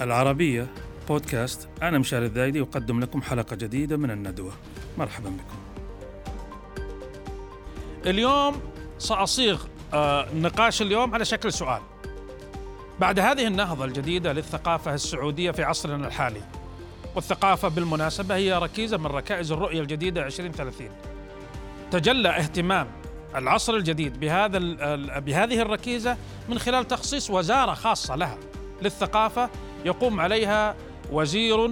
العربية بودكاست. أنا مشاري الذايدي أقدم لكم حلقة جديدة من الندوة. مرحبا بكم. اليوم سأصيغ آه، نقاش اليوم على شكل سؤال. بعد هذه النهضة الجديدة للثقافة السعودية في عصرنا الحالي والثقافة بالمناسبة هي ركيزة من ركائز الرؤية الجديدة 2030 تجلى اهتمام العصر الجديد بهذا بهذه الركيزة من خلال تخصيص وزارة خاصة لها للثقافة يقوم عليها وزير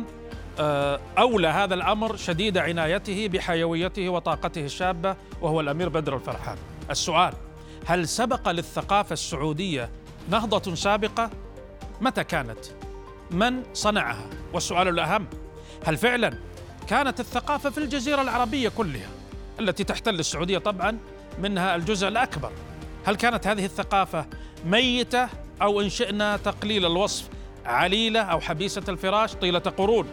آه، أولى هذا الأمر شديد عنايته بحيويته وطاقته الشابة وهو الأمير بدر الفرحان السؤال هل سبق للثقافة السعودية نهضة سابقة؟ متى كانت؟ من صنعها؟ والسؤال الأهم هل فعلا كانت الثقافة في الجزيرة العربية كلها التي تحتل السعودية طبعا منها الجزء الأكبر هل كانت هذه الثقافة ميتة أو إن شئنا تقليل الوصف عليلة أو حبيسة الفراش طيلة قرون.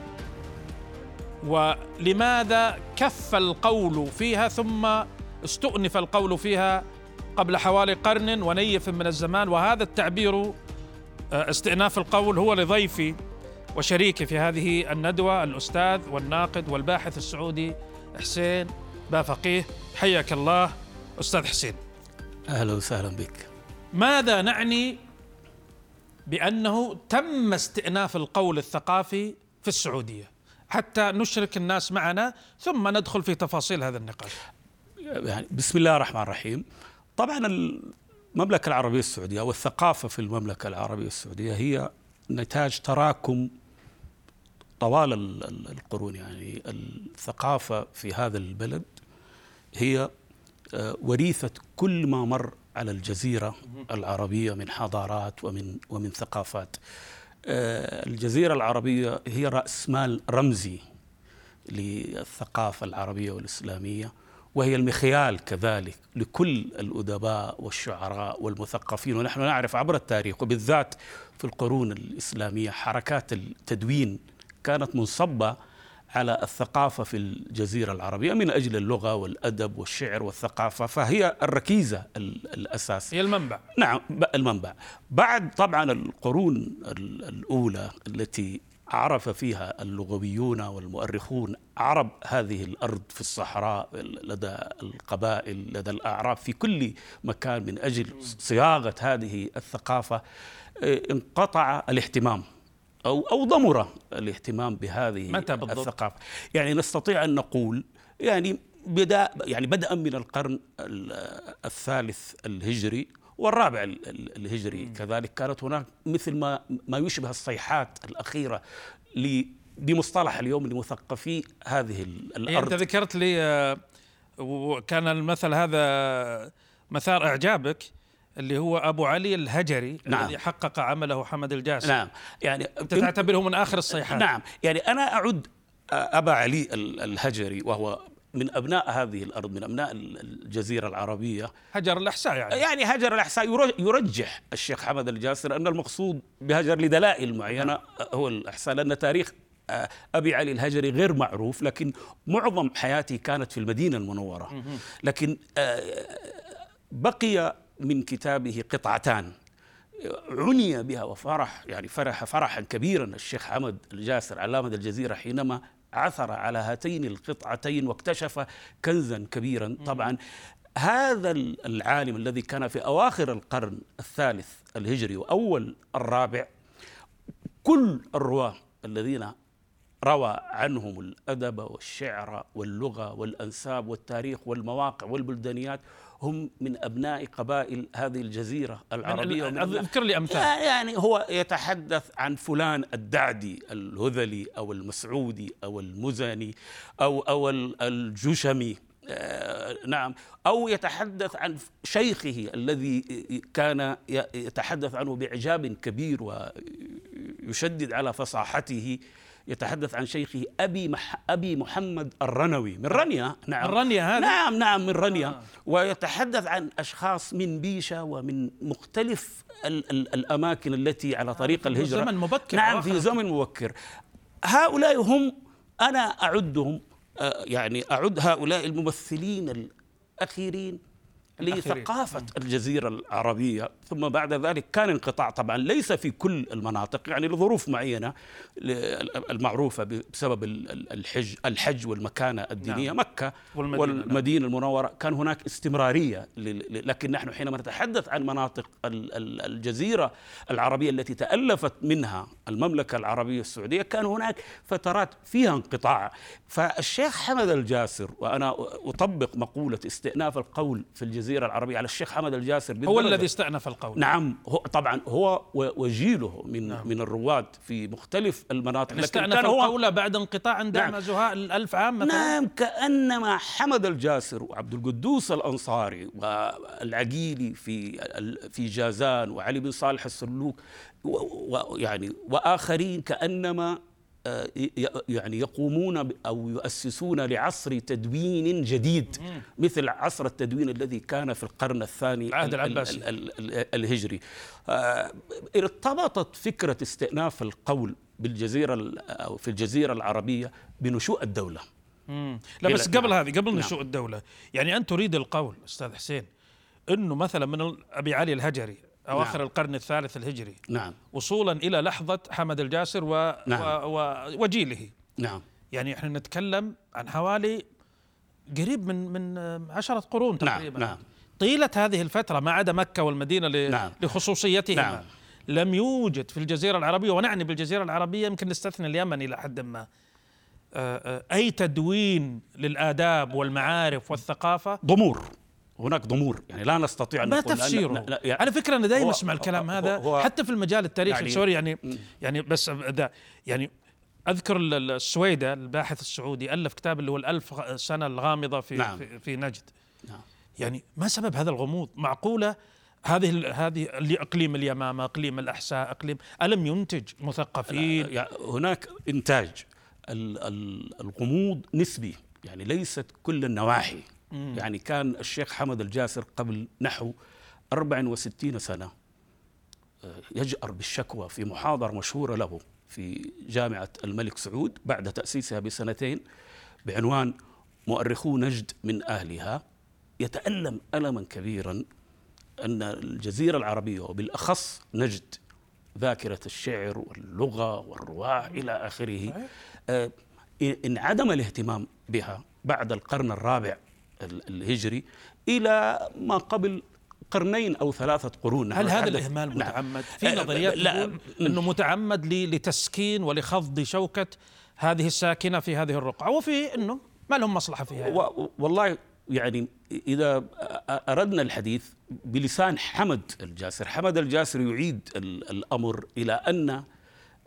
ولماذا كف القول فيها ثم استؤنف القول فيها قبل حوالي قرن ونيف من الزمان؟ وهذا التعبير آه، استئناف القول هو لضيفي وشريكي في هذه الندوة الأستاذ والناقد والباحث السعودي حسين بافقيه. حياك الله أستاذ حسين. أهلا وسهلا بك. ماذا نعني بأنه تم استئناف القول الثقافي في السعودية. حتى نشرك الناس معنا ثم ندخل في تفاصيل هذا النقاش. يعني بسم الله الرحمن الرحيم. طبعا المملكة العربية السعودية أو الثقافة في المملكة العربية السعودية هي نتاج تراكم طوال القرون. يعني الثقافة في هذا البلد هي آه، وريثة كل ما مر على الجزيرة العربية من حضارات ومن ومن ثقافات. آه، الجزيرة العربية هي رأس مال رمزي للثقافة العربية والإسلامية وهي المخيال كذلك لكل الأدباء والشعراء والمثقفين. ونحن نعرف عبر التاريخ وبالذات في القرون الإسلامية حركات التدوين كانت منصبة على الثقافة في الجزيرة العربية من أجل اللغة والأدب والشعر والثقافة فهي الركيزة الأساسية هي المنبع. نعم المنبع. بعد طبعا القرون الأولى التي عرف فيها اللغويون والمؤرخون عرب هذه الأرض في الصحراء لدى القبائل لدى الأعراب في كل مكان من أجل صياغة هذه الثقافة انقطع الاهتمام. أو أو ضمر الاهتمام بهذه متى بالضبط؟ الثقافة. يعني نستطيع أن نقول يعني بدا يعني بدءا من القرن الثالث الهجري والرابع الهجري. كذلك كانت هناك مثل ما ما يشبه الصيحات الأخيرة بمصطلح اليوم لمثقفي هذه الأرض. يعني أنت ذكرت لي آه، وكان المثل هذا مثار إعجابك. اللي هو أبو علي الهجري نعم. الذي حقق عمله حمد الجاسم. نعم. يعني أنت تعتبره من آخر الصيحات. نعم. يعني أنا أعد أبا علي الهجري وهو من أبناء هذه الأرض من أبناء الجزيرة العربية. هجر الأحساء يعني. يعني هجر الأحساء يرجح الشيخ حمد الجاسر أن المقصود بهجر لدلائل معينة هو الأحساء لأن تاريخ آه، أبي علي الهجري غير معروف لكن معظم حياتي كانت في المدينة المنورة. لكن آه، بقي من كتابه قطعتان. عني بها وفرح يعني فرح فرحا كبيرا الشيخ حمد الجاسر علامة الجزيرة حينما عثر على هاتين القطعتين واكتشف كنزا كبيرا. طبعا هذا العالم الذي كان في أواخر القرن الثالث الهجري وأول الرابع كل الرواة الذين روى عنهم الأدب والشعر واللغة والأنساب والتاريخ والمواقع والبلدانيات هم من أبناء قبائل هذه الجزيرة العربية. اذكر لي أمثال. يعني هو يتحدث عن فلان الدعدي الهذلي أو المسعودي أو المزني أو أو الجشمي. آه نعم. أو يتحدث عن شيخه الذي كان يتحدث عنه بإعجاب كبير ويشدد على فصاحته. يتحدث عن شيخه أبي مح أبي محمد الرنوي. من رنيا نعم. الرنيا هذا نعم نعم من رنيا آه. ويتحدث عن أشخاص من بيشة ومن مختلف ال ال الأماكن التي على طريق الهجرة. في زمن مبكر نعم في زمن مبكر. هؤلاء هم أنا أعدهم آه، يعني أعد هؤلاء الممثلين الأخيرين لثقافة الجزيرة العربية. ثم بعد ذلك كان انقطاع. طبعا ليس في كل المناطق يعني لظروف معينة المعروفة بسبب الحج الحج والمكانة الدينية. نعم. مكة والمدينة, والمدينة المنورة. كان هناك استمرارية لكن نحن حينما نتحدث عن مناطق الجزيرة العربية التي تألفت منها المملكة العربية السعودية كان هناك فترات فيها انقطاع. فالشيخ حمد الجاسر وأنا أطبق مقولة استئناف القول في الجزيرة الجزيرة العربية على الشيخ حمد الجاسر هو الذي استأنف القول نعم هو طبعا هو وجيله من نعم. من الرواد في مختلف المناطق لكن استأنف كان القول بعد انقطاع دعم نعم. زهاء الألف عام مثلا نعم كأنما حمد الجاسر وعبد القدوس الأنصاري والعقيلي في في جازان وعلي بن صالح السلوك ويعني وآخرين كأنما يعني يقومون أو يؤسسون لعصر تدوين جديد. مثل عصر التدوين الذي كان في القرن الثاني العهد العباسي. الهجري. آه، ارتبطت فكرة استئناف القول بالجزيرة أو في الجزيرة العربية بنشوء الدولة. لا بس قبل هذه قبل نعم. نشوء الدولة يعني أنت تريد القول أستاذ حسين إنه مثلا من أبي علي الهجري أواخر نعم. القرن الثالث الهجري نعم وصولا إلى لحظة حمد الجاسر و... نعم. و... و... وجيله نعم يعني إحنا نتكلم عن حوالي قريب من من عشرة قرون نعم، تقريبا نعم. نعم. طيلة هذه الفترة ما عدا مكة والمدينة. نعم. لخصوصيتهما نعم. لم يوجد في الجزيرة العربية ونعني بالجزيرة العربية يمكن نستثني اليمن إلى حد ما أي تدوين للآداب والمعارف والثقافة ضمور هناك ضمور يعني لا نستطيع أن ما تفسيره؟ لا لا يعني على فكرة أنا دائما أسمع الكلام هذا حتى في المجال التاريخي. يعني يعني يعني بس ده يعني أذكر السويدة الباحث السعودي ألف كتاب اللي هو الألف سنة الغامضة في نعم. في, في نجد. نعم. يعني ما سبب هذا الغموض؟ معقولة هذه هذه اقليم اليمامة إقليم الأحساء اقليم ألم ينتج مثقفين؟ يعني هناك إنتاج الغموض نسبي يعني ليست كل النواحي. مم. يعني كان الشيخ حمد الجاسر قبل نحو 64 سنة آه، يجأر بالشكوى في محاضرة مشهورة له في جامعة الملك سعود بعد تأسيسها بسنتين بعنوان مؤرخو نجد من أهلها يتألم ألما كبيرا أن الجزيرة العربية وبالأخص نجد ذاكرة الشعر واللغة والرواة إلى آخره آه، انعدم الاهتمام بها بعد القرن الرابع الهجري إلى ما قبل قرنين أو ثلاثة قرون هل هذا الإهمال نعم. متعمد؟ في نظريات لا إنه متعمد لتسكين ولخفض شوكة هذه الساكنة في هذه الرقعة وفي إنه ما لهم مصلحة فيها يعني. والله يعني إذا أردنا الحديث بلسان حمد الجاسر، حمد الجاسر يعيد الأمر إلى أن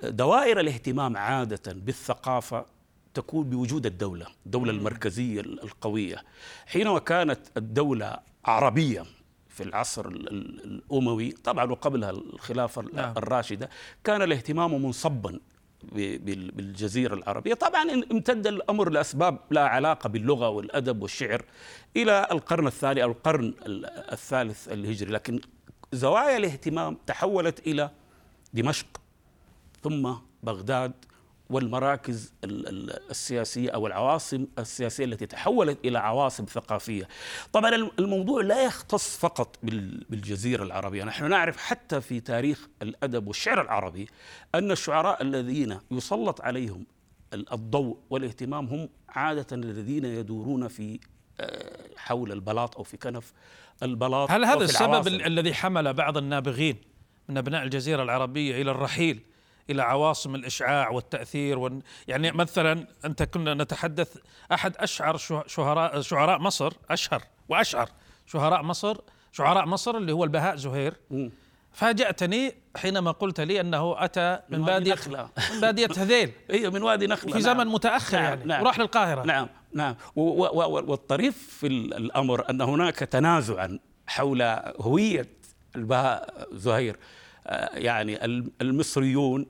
دوائر الاهتمام عادة بالثقافة تكون بوجود الدولة الدولة المركزية القوية. حينما كانت الدولة عربية في العصر الأموي طبعا وقبلها الخلافة نعم. الراشدة كان الاهتمام منصبا بالجزيرة العربية. طبعا امتد الأمر لأسباب لا علاقة باللغة والأدب والشعر إلى القرن الثاني أو القرن الثالث الهجري. لكن زوايا الاهتمام تحولت إلى دمشق ثم بغداد والمراكز السياسية أو العواصم السياسية التي تحولت إلى عواصم ثقافية. طبعا الموضوع لا يختص فقط بالجزيرة العربية، نحن نعرف حتى في تاريخ الأدب والشعر العربي أن الشعراء الذين يسلط عليهم الضوء والاهتمام هم عادة الذين يدورون في آه، حول البلاط أو في كنف البلاط هل هذا السبب الذي حمل بعض النابغين من أبناء الجزيرة العربية إلى الرحيل إلى عواصم الإشعاع والتأثير وال... يعني مثلا أنت كنا نتحدث أحد اشعر شهراء شعراء مصر أشهر واشعر شهراء مصر شعراء مصر اللي هو البهاء زهير فاجأتني حينما قلت لي أنه أتى من, من بادية نخلة. من بادية هذيل أيوه من وادي نخلة في زمن نعم. متأخر نعم. يعني نعم. وراح للقاهرة نعم نعم والطريف في الأمر أن هناك تنازعا حول هوية البهاء زهير آه، يعني المصريون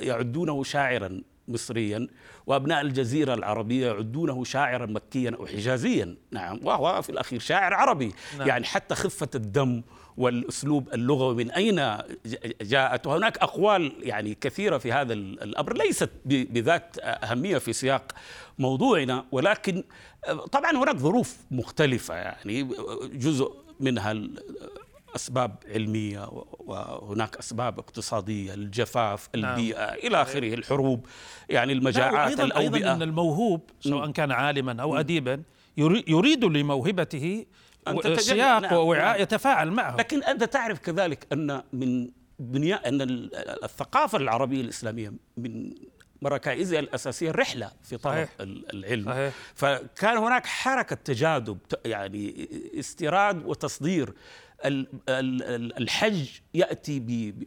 يعدونه شاعرا مصريا وأبناء الجزيرة العربية يعدونه شاعرا مكيا أو حجازيا. نعم. وهو في الأخير شاعر عربي. نعم. يعني حتى خفة الدم والأسلوب اللغوي من أين جاءت. وهناك أقوال يعني كثيرة في هذا الأمر. ليست بذات أهمية في سياق موضوعنا ولكن طبعا هناك ظروف مختلفة يعني جزء منها أسباب علمية وهناك أسباب اقتصادية الجفاف نعم. البيئة إلى آخره الحروب يعني المجاعات أيضاً الأوبئة أيضا ان الموهوب سواء كان عالما أو اديبا يريد لموهبته سياق نعم. ووعاء نعم. يتفاعل معه لكن أنت تعرف كذلك أن من بنياء أن الثقافة العربية الإسلامية من ركائزها الأساسية الرحلة في طلب. العلم صحيح. فكان هناك حركة تجاذب يعني استيراد وتصدير الحج يأتي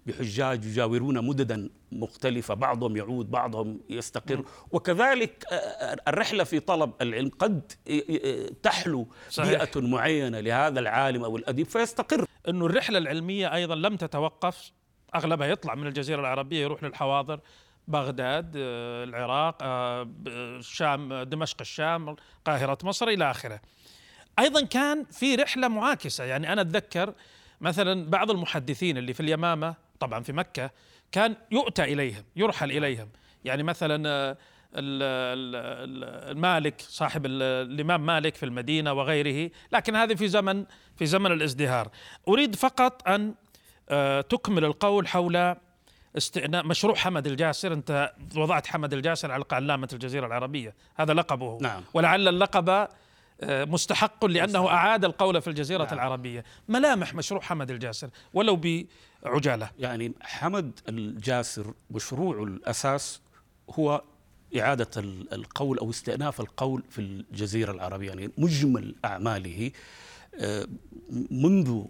بحجاج يجاورون مددا مختلفة بعضهم يعود بعضهم يستقر. وكذلك الرحلة في طلب العلم قد تحلو صحيح. بيئة معينة لهذا العالم أو الأديب فيستقر. إنه الرحلة العلمية أيضا لم تتوقف أغلبها يطلع من الجزيرة العربية يروح للحواضر بغداد العراق الشام دمشق الشام قاهرة مصر إلى آخره. أيضا كان في رحلة معاكسة. يعني أنا أتذكر مثلا بعض المحدثين اللي في اليمامة طبعا في مكة كان يؤتى إليهم يرحل إليهم. يعني مثلا المالك صاحب الإمام مالك في المدينة وغيره. لكن هذه في زمن في زمن الازدهار. أريد فقط أن آه، تكمل القول حول استئناف مشروع حمد الجاسر. أنت وضعت حمد الجاسر على علامه الجزيرة العربية. هذا لقبه. نعم. ولعل اللقب مستحق لأنه أعاد القول في الجزيرة نعم. العربية. ملامح مشروع حمد الجاسر ولو بعجالة. يعني حمد الجاسر مشروع الأساس هو إعادة القول أو استئناف القول في الجزيرة العربية. يعني مجمل أعماله آه، منذ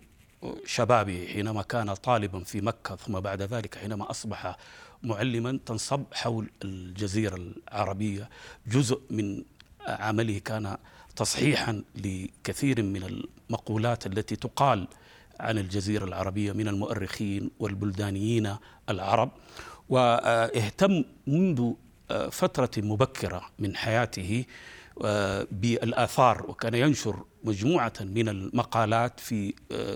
شبابه حينما كان طالبا في مكة ثم بعد ذلك حينما أصبح معلما تنصب حول الجزيرة العربية. جزء من عمله كان تصحيحا لكثير من المقولات التي تقال عن الجزيرة العربية من المؤرخين والبلدانيين العرب واهتم منذ فترة مبكرة من حياته بالآثار وكان ينشر مجموعة من المقالات في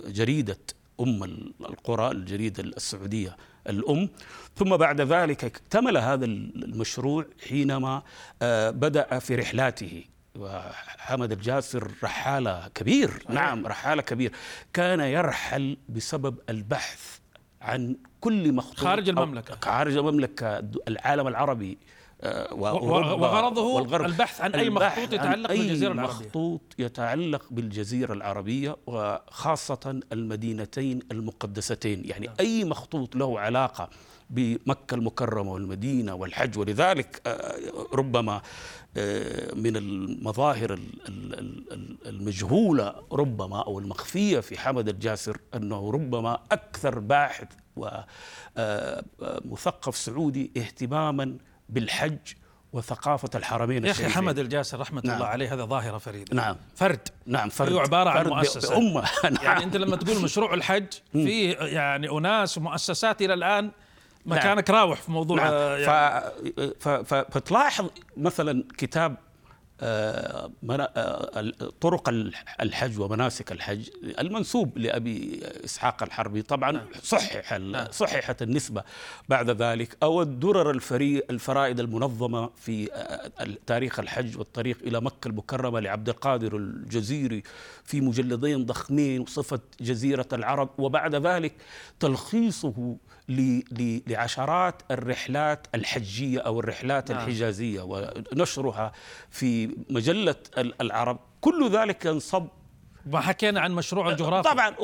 جريدة أم القرى الجريدة السعودية الأم. ثم بعد ذلك اكتمل هذا المشروع حينما بدأ في رحلاته. وحمد الجاسر رحالة كبير. نعم. رحالة كبير. كان يرحل بسبب البحث عن كل مخطوط خارج المملكة. خارج المملكة العالم العربي آه، وغرضه والغرب. البحث عن أي مخطوط يتعلق أي بالجزيرة العربية. مخطوط يتعلق بالجزيرة العربية وخاصة المدينتين المقدستين. يعني نعم. أي مخطوط له علاقة بمكة المكرمة والمدينة والحج. ولذلك آه، ربما آه، من المظاهر المجهولة ربما أو المخفية في حمد الجاسر أنه ربما أكثر باحث ومثقف آه، سعودي اهتماما بالحج وثقافة الحرمين يا أخي حمد الجاسر رحمة نعم. الله عليه هذا ظاهرة فريدة. نعم. فرد. نعم فرد. هو عبارة عن مؤسسة. أمة نعم. يعني أنت لما تقول مشروع الحج فيه يعني أناس ومؤسسات إلى الآن مكانك نعم. راوح في موضوع نعم. يعني ف... ف... فتلاحظ مثلا كتاب آه، آه، طرق الحج ومناسك الحج المنسوب لأبي إسحاق الحربي طبعا نعم. صحح نعم. صححت النسبة بعد ذلك أو الدرر الفري الفرائد المنظمة في آه، تاريخ الحج والطريق إلى مكة المكرمة لعبد القادر الجزيري في مجلدين ضخمين وصفة جزيرة العرب وبعد ذلك تلخيصه لعشرات الرحلات الحجية أو الرحلات نعم. الحجازية ونشرها في مجلة العرب. كل ذلك ينصب وحكينا عن مشروع الجغرافي. طبعا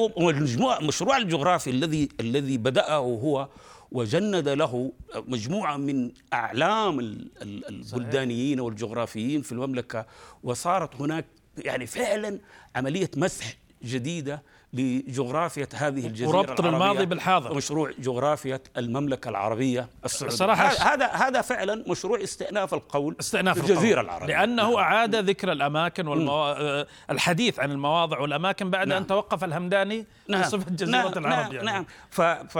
المشروع الجغرافي الذي الذي بدأه هو وجند له مجموعة من أعلام البلدانيين والجغرافيين في المملكة وصارت هناك يعني فعلا عملية مسح جديدة لجغرافية هذه الجزيرة وربط العربية الماضي بالحاضر. مشروع جغرافية المملكة العربية السعودية الصراحة هذا- هذا فعلا مشروع استئناف القول استئناف في الجزيرة القول. العربية لأنه أعاد ذكر الأماكن والموا... آه، الحديث عن المواضع والأماكن بعد نعم. أن توقف الهمداني نعم صفة جزيرة نعم العرب نعم يعني. نعم ف, ف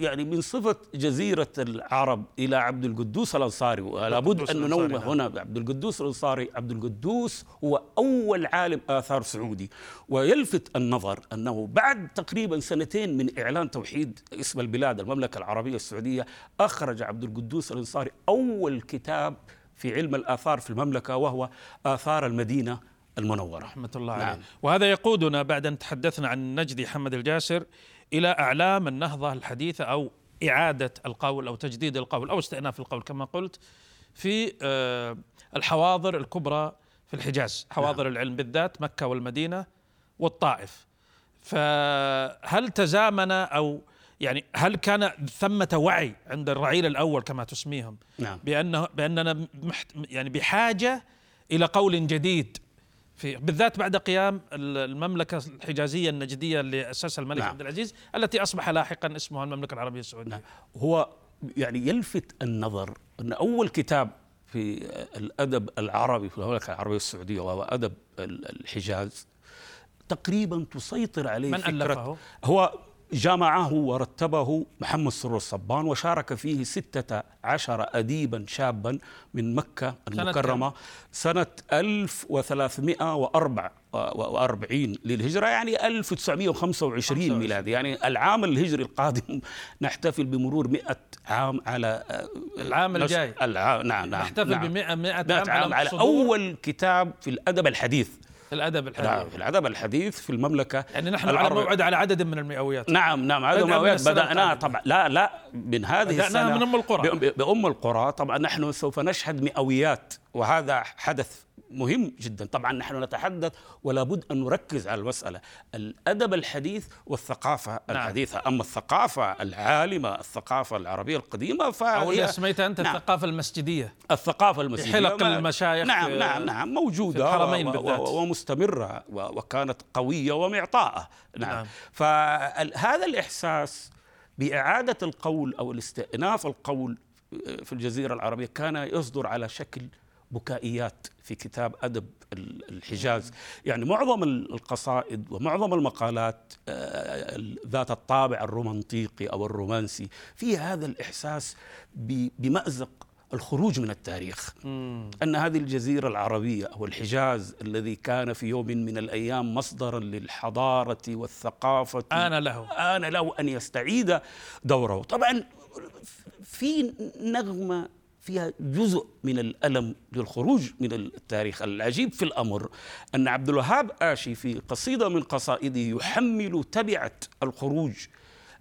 يعني من صفة جزيرة العرب إلى عبد القدوس الأنصاري ولا بد القدوس أن ننوه نعم. هنا بعبد القدوس الأنصاري عبد القدوس هو أول عالم آثار سعودي ويلفت النظر أنه بعد تقريبا سنتين من إعلان توحيد اسم البلاد المملكة العربية السعودية أخرج عبد القدوس الأنصاري أول كتاب في علم الآثار في المملكة وهو آثار المدينة المنورة رحمة الله نعم. عليه وهذا يقودنا بعد أن تحدثنا عن النجدي حمد الجاسر إلى أعلام النهضة الحديثة أو إعادة القول أو تجديد القول أو استئناف القول كما قلت في آه، الحواضر الكبرى في الحجاز حواضر نعم. العلم بالذات مكة والمدينة والطائف فهل تزامن أو يعني هل كان ثمة وعي عند الرعيل الأول كما تسميهم نعم بأنه بأننا محت يعني بحاجة إلى قول جديد في بالذات بعد قيام ال- المملكة الحجازية النجدية اللي أسسها الملك نعم. عبد العزيز التي أصبح لاحقا اسمها المملكة العربية السعودية نعم. هو يعني يلفت النظر أن أول كتاب في الأدب العربي في المملكه العربية السعودية وهو أدب ال- الحجاز تقريبا تسيطر عليه من فكرة ألفه؟ هو جمعه ورتبه محمد سرور الصبان وشارك فيه ستة عشر أديبا شابا من مكة سنة المكرمة سنة 1344 للهجرة يعني 1925 25. ميلادي يعني العام الهجري القادم نحتفل بمرور 100 عام على العام الجاي. العام نعم نعم نحتفل نعم. ب 100 100 100 عام على صدور أول كتاب في الأدب الحديث الأدب نعم الحديث في الأدب الحديث في المملكة يعني نحن على العربية. موعد على عدد من المئويات نعم نعم بدأ من السنة بدأنا. طبعا لا لا من هذه بدأناها السنة من أم القرى. بأم القرى طبعا نحن سوف نشهد مئويات وهذا حدث مهم جدا طبعا نحن نتحدث ولا بد أن نركز على المسألة الأدب الحديث والثقافة نعم. الحديثة أما الثقافة العالمة الثقافة العربية القديمة أو فهي اللي سميتها أنت نعم. الثقافة المسجدية الثقافة المسيحية حلق المشايخ نعم نعم نعم موجودة في الحرمين بالذات. ومستمرة وكانت قوية ومعطاءة نعم, نعم. نعم. فهذا الإحساس بإعادة القول أو الاستئناف القول في الجزيرة العربية كان يصدر على شكل بكائيات في كتاب أدب ال- الحجاز. يعني معظم ال- القصائد ومعظم المقالات آه، ذات الطابع الرومانطيقي أو الرومانسي فيها هذا الإحساس بمأزق الخروج من التاريخ. أن هذه الجزيرة العربية أو الحجاز الذي كان في يوم من الأيام مصدرا للحضارة والثقافة آن له. آن له أن يستعيد دوره. طبعا في نغمة فيها جزء من الألم للخروج من التاريخ العجيب في الأمر أن عبد الوهاب آشي في قصيدة من قصائده يحمل تبعة الخروج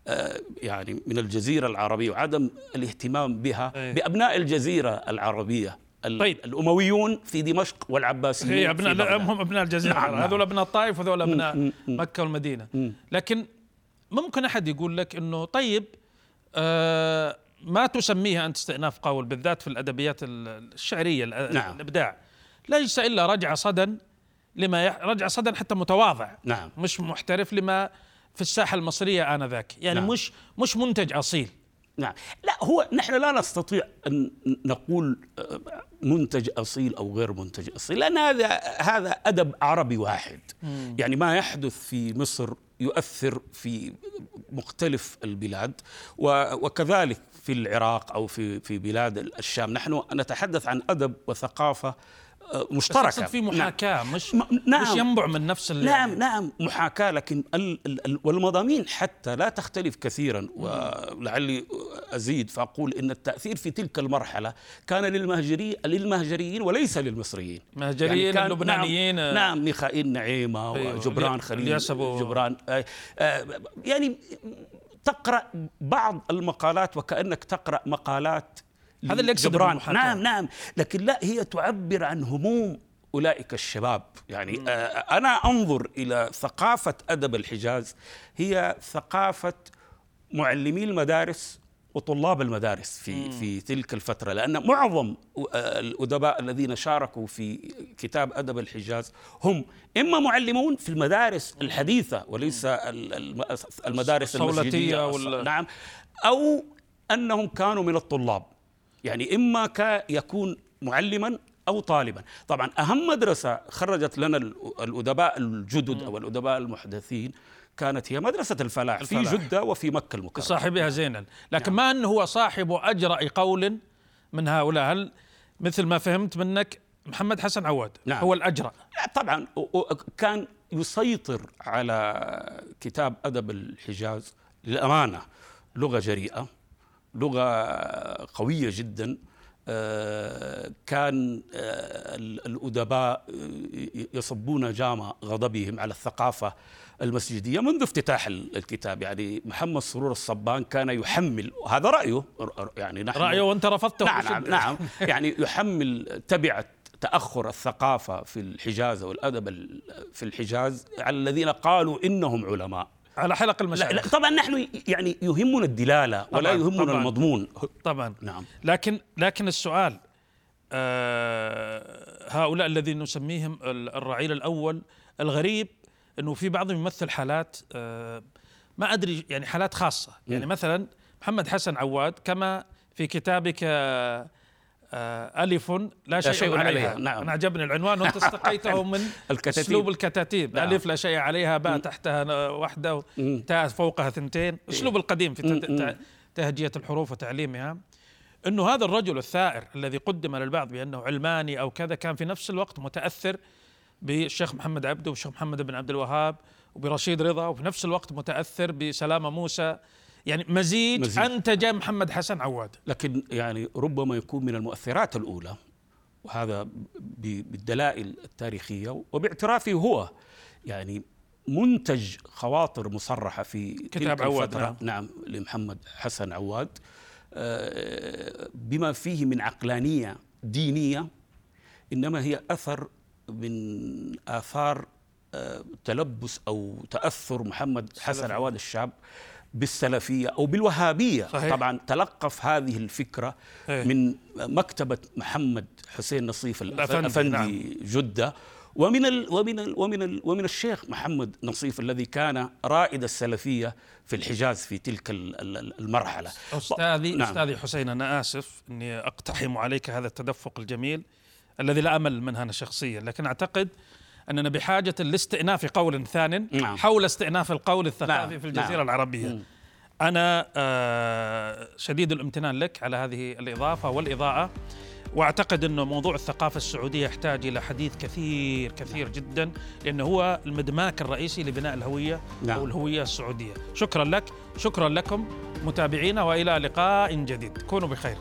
آه، يعني من الجزيرة العربية وعدم الاهتمام بها. بأبناء الجزيرة العربية ال- طيب. الأمويون في دمشق والعباسيون هي في ابناء لا،. هم أبناء الجزيرة نعم، نعم. هذول أبناء الطائف وهذول أبناء. مكة والمدينة مم. لكن ممكن أحد يقول لك إنه طيب آه ما تسميها أنت استئناف قول بالذات في الأدبيات ال- الشعرية نعم. الإبداع. ليس إلا رجع صدى لما يح... رجع صدى حتى متواضع. نعم. مش محترف لما في الساحة المصرية آنذاك. يعني نعم. مش مش منتج أصيل. نعم. لا هو نحن لا نستطيع أن نقول آه، منتج أصيل أو غير منتج أصيل لأن هذا هذا أدب عربي واحد. يعني ما يحدث في مصر يؤثر في مختلف البلاد وكذلك في العراق أو في في بلاد الشام. نحن نتحدث عن أدب وثقافة آه، مشتركة. في نعم. محاكاه مش م- نعم. مش ينبع من نفس ال- نعم نعم. محاكاة لكن ال ال ال والمضامين حتى لا تختلف كثيرا. ولعلي أزيد فأقول إن التأثير في تلك المرحلة كان للمهجري للمهجريين وليس للمصريين. مهجريين كان- اللبنانيين. نعم, نعم ميخائيل نعيمة أيوة، وجبران اللي- خليل جبران آه، آه، يعني تقرأ بعض المقالات وكأنك تقرأ مقالات هذا اللي يقصد. نعم نعم. لكن لا هي تعبر عن هموم أولئك الشباب. يعني آه أنا أنظر إلى ثقافة أدب الحجاز. هي ثقافة معلمي المدارس وطلاب المدارس في في تلك الفترة لأن معظم الأدباء الذين شاركوا في كتاب أدب الحجاز هم إما معلمون في المدارس الحديثة وليس المدارس المسجدية وال... نعم أو أنهم كانوا من الطلاب. يعني إما يكون معلما أو طالبا. طبعا أهم مدرسة خرجت لنا الأدباء الجدد أو الأدباء المحدثين كانت هي مدرسة الفلاح, الفلاح. في جدة وفي مكة المكرمة. صاحبها زينا لكن نعم. من هو صاحب أجرأ قول من هؤلاء؟ هل مثل ما فهمت منك محمد حسن عواد نعم. هو الأجرأ؟ طبعا. كان يسيطر على كتاب أدب الحجاز للأمانة. لغة جريئة لغة قوية جدا. كان آه، الأدباء يصبون جام غضبهم على الثقافة المسجدية منذ افتتاح الكتاب. يعني محمد سرور الصبان كان يحمل هذا رأيه يعني نحن رأيه وأنت رفضته. نعم نعم, نعم. يعني يحمل تبعة تأخر الثقافة في الحجاز والأدب في الحجاز على الذين قالوا إنهم علماء. على حلق المشايخ لا, لا طبعا نحن يعني يهمنا الدلالة ولا يهمنا طبعًا. المضمون. طبعا. نعم. لكن لكن السؤال آه هؤلاء الذين نسميهم الرعيل الأول الغريب إنه في بعضهم يمثل حالات آه ما أدري يعني حالات خاصة. يعني مثلا محمد حسن عواد كما في كتابك ألف لا شيء, شيء عليها. عليها. نعم. أنا عجبني العنوان وأنت استقيته من الكتاتيب. أسلوب الكتاتيب. نعم. ألف لا شيء عليها باء تحتها واحدة تاء فوقها ثنتين. أسلوب القديم في تهجية الحروف وتعليمها. أنه هذا الرجل الثائر الذي قدم للبعض بأنه علماني أو كذا كان في نفس الوقت متأثر بالشيخ محمد عبده والشيخ محمد بن عبد الوهاب وبرشيد رضا وفي نفس الوقت متأثر بسلامة موسى يعني مزيج, مزيج انتج محمد حسن عواد. لكن يعني ربما يكون من المؤثرات الأولى وهذا بالدلائل التاريخية وباعترافه هو يعني منتج خواطر مصرحة في كتاب عواد نعم. نعم لمحمد حسن عواد. آه، بما فيه من عقلانية دينية إنما هي أثر من آثار آه، تلبس أو تأثر محمد حسن عواد الشاب بالسلفية أو بالوهابية صحيح. طبعا تلقف هذه الفكرة هي. من مكتبة محمد حسين نصيف الأفندي نعم. جدة ومن ال ومن ال ومن ال ومن الشيخ محمد نصيف الذي كان رائد السلفية في الحجاز في تلك المرحلة أستاذي نعم. أستاذي حسين أنا آسف إني أقتحم عليك هذا التدفق الجميل الذي لا أمل منه أنا شخصيا لكن أعتقد أننا بحاجة لاستئناف قول ثان نعم. حول استئناف القول الثقافي نعم. في الجزيرة نعم. العربية مم. أنا آه شديد الامتنان لك على هذه الإضافة والإضاءة وأعتقد إنه موضوع الثقافة السعودية يحتاج إلى حديث كثير كثير جدا لأنه هو المدماك الرئيسي لبناء الهوية نعم. أو الهوية السعودية شكرا لك شكرا لكم متابعينا وإلى لقاء جديد كونوا بخير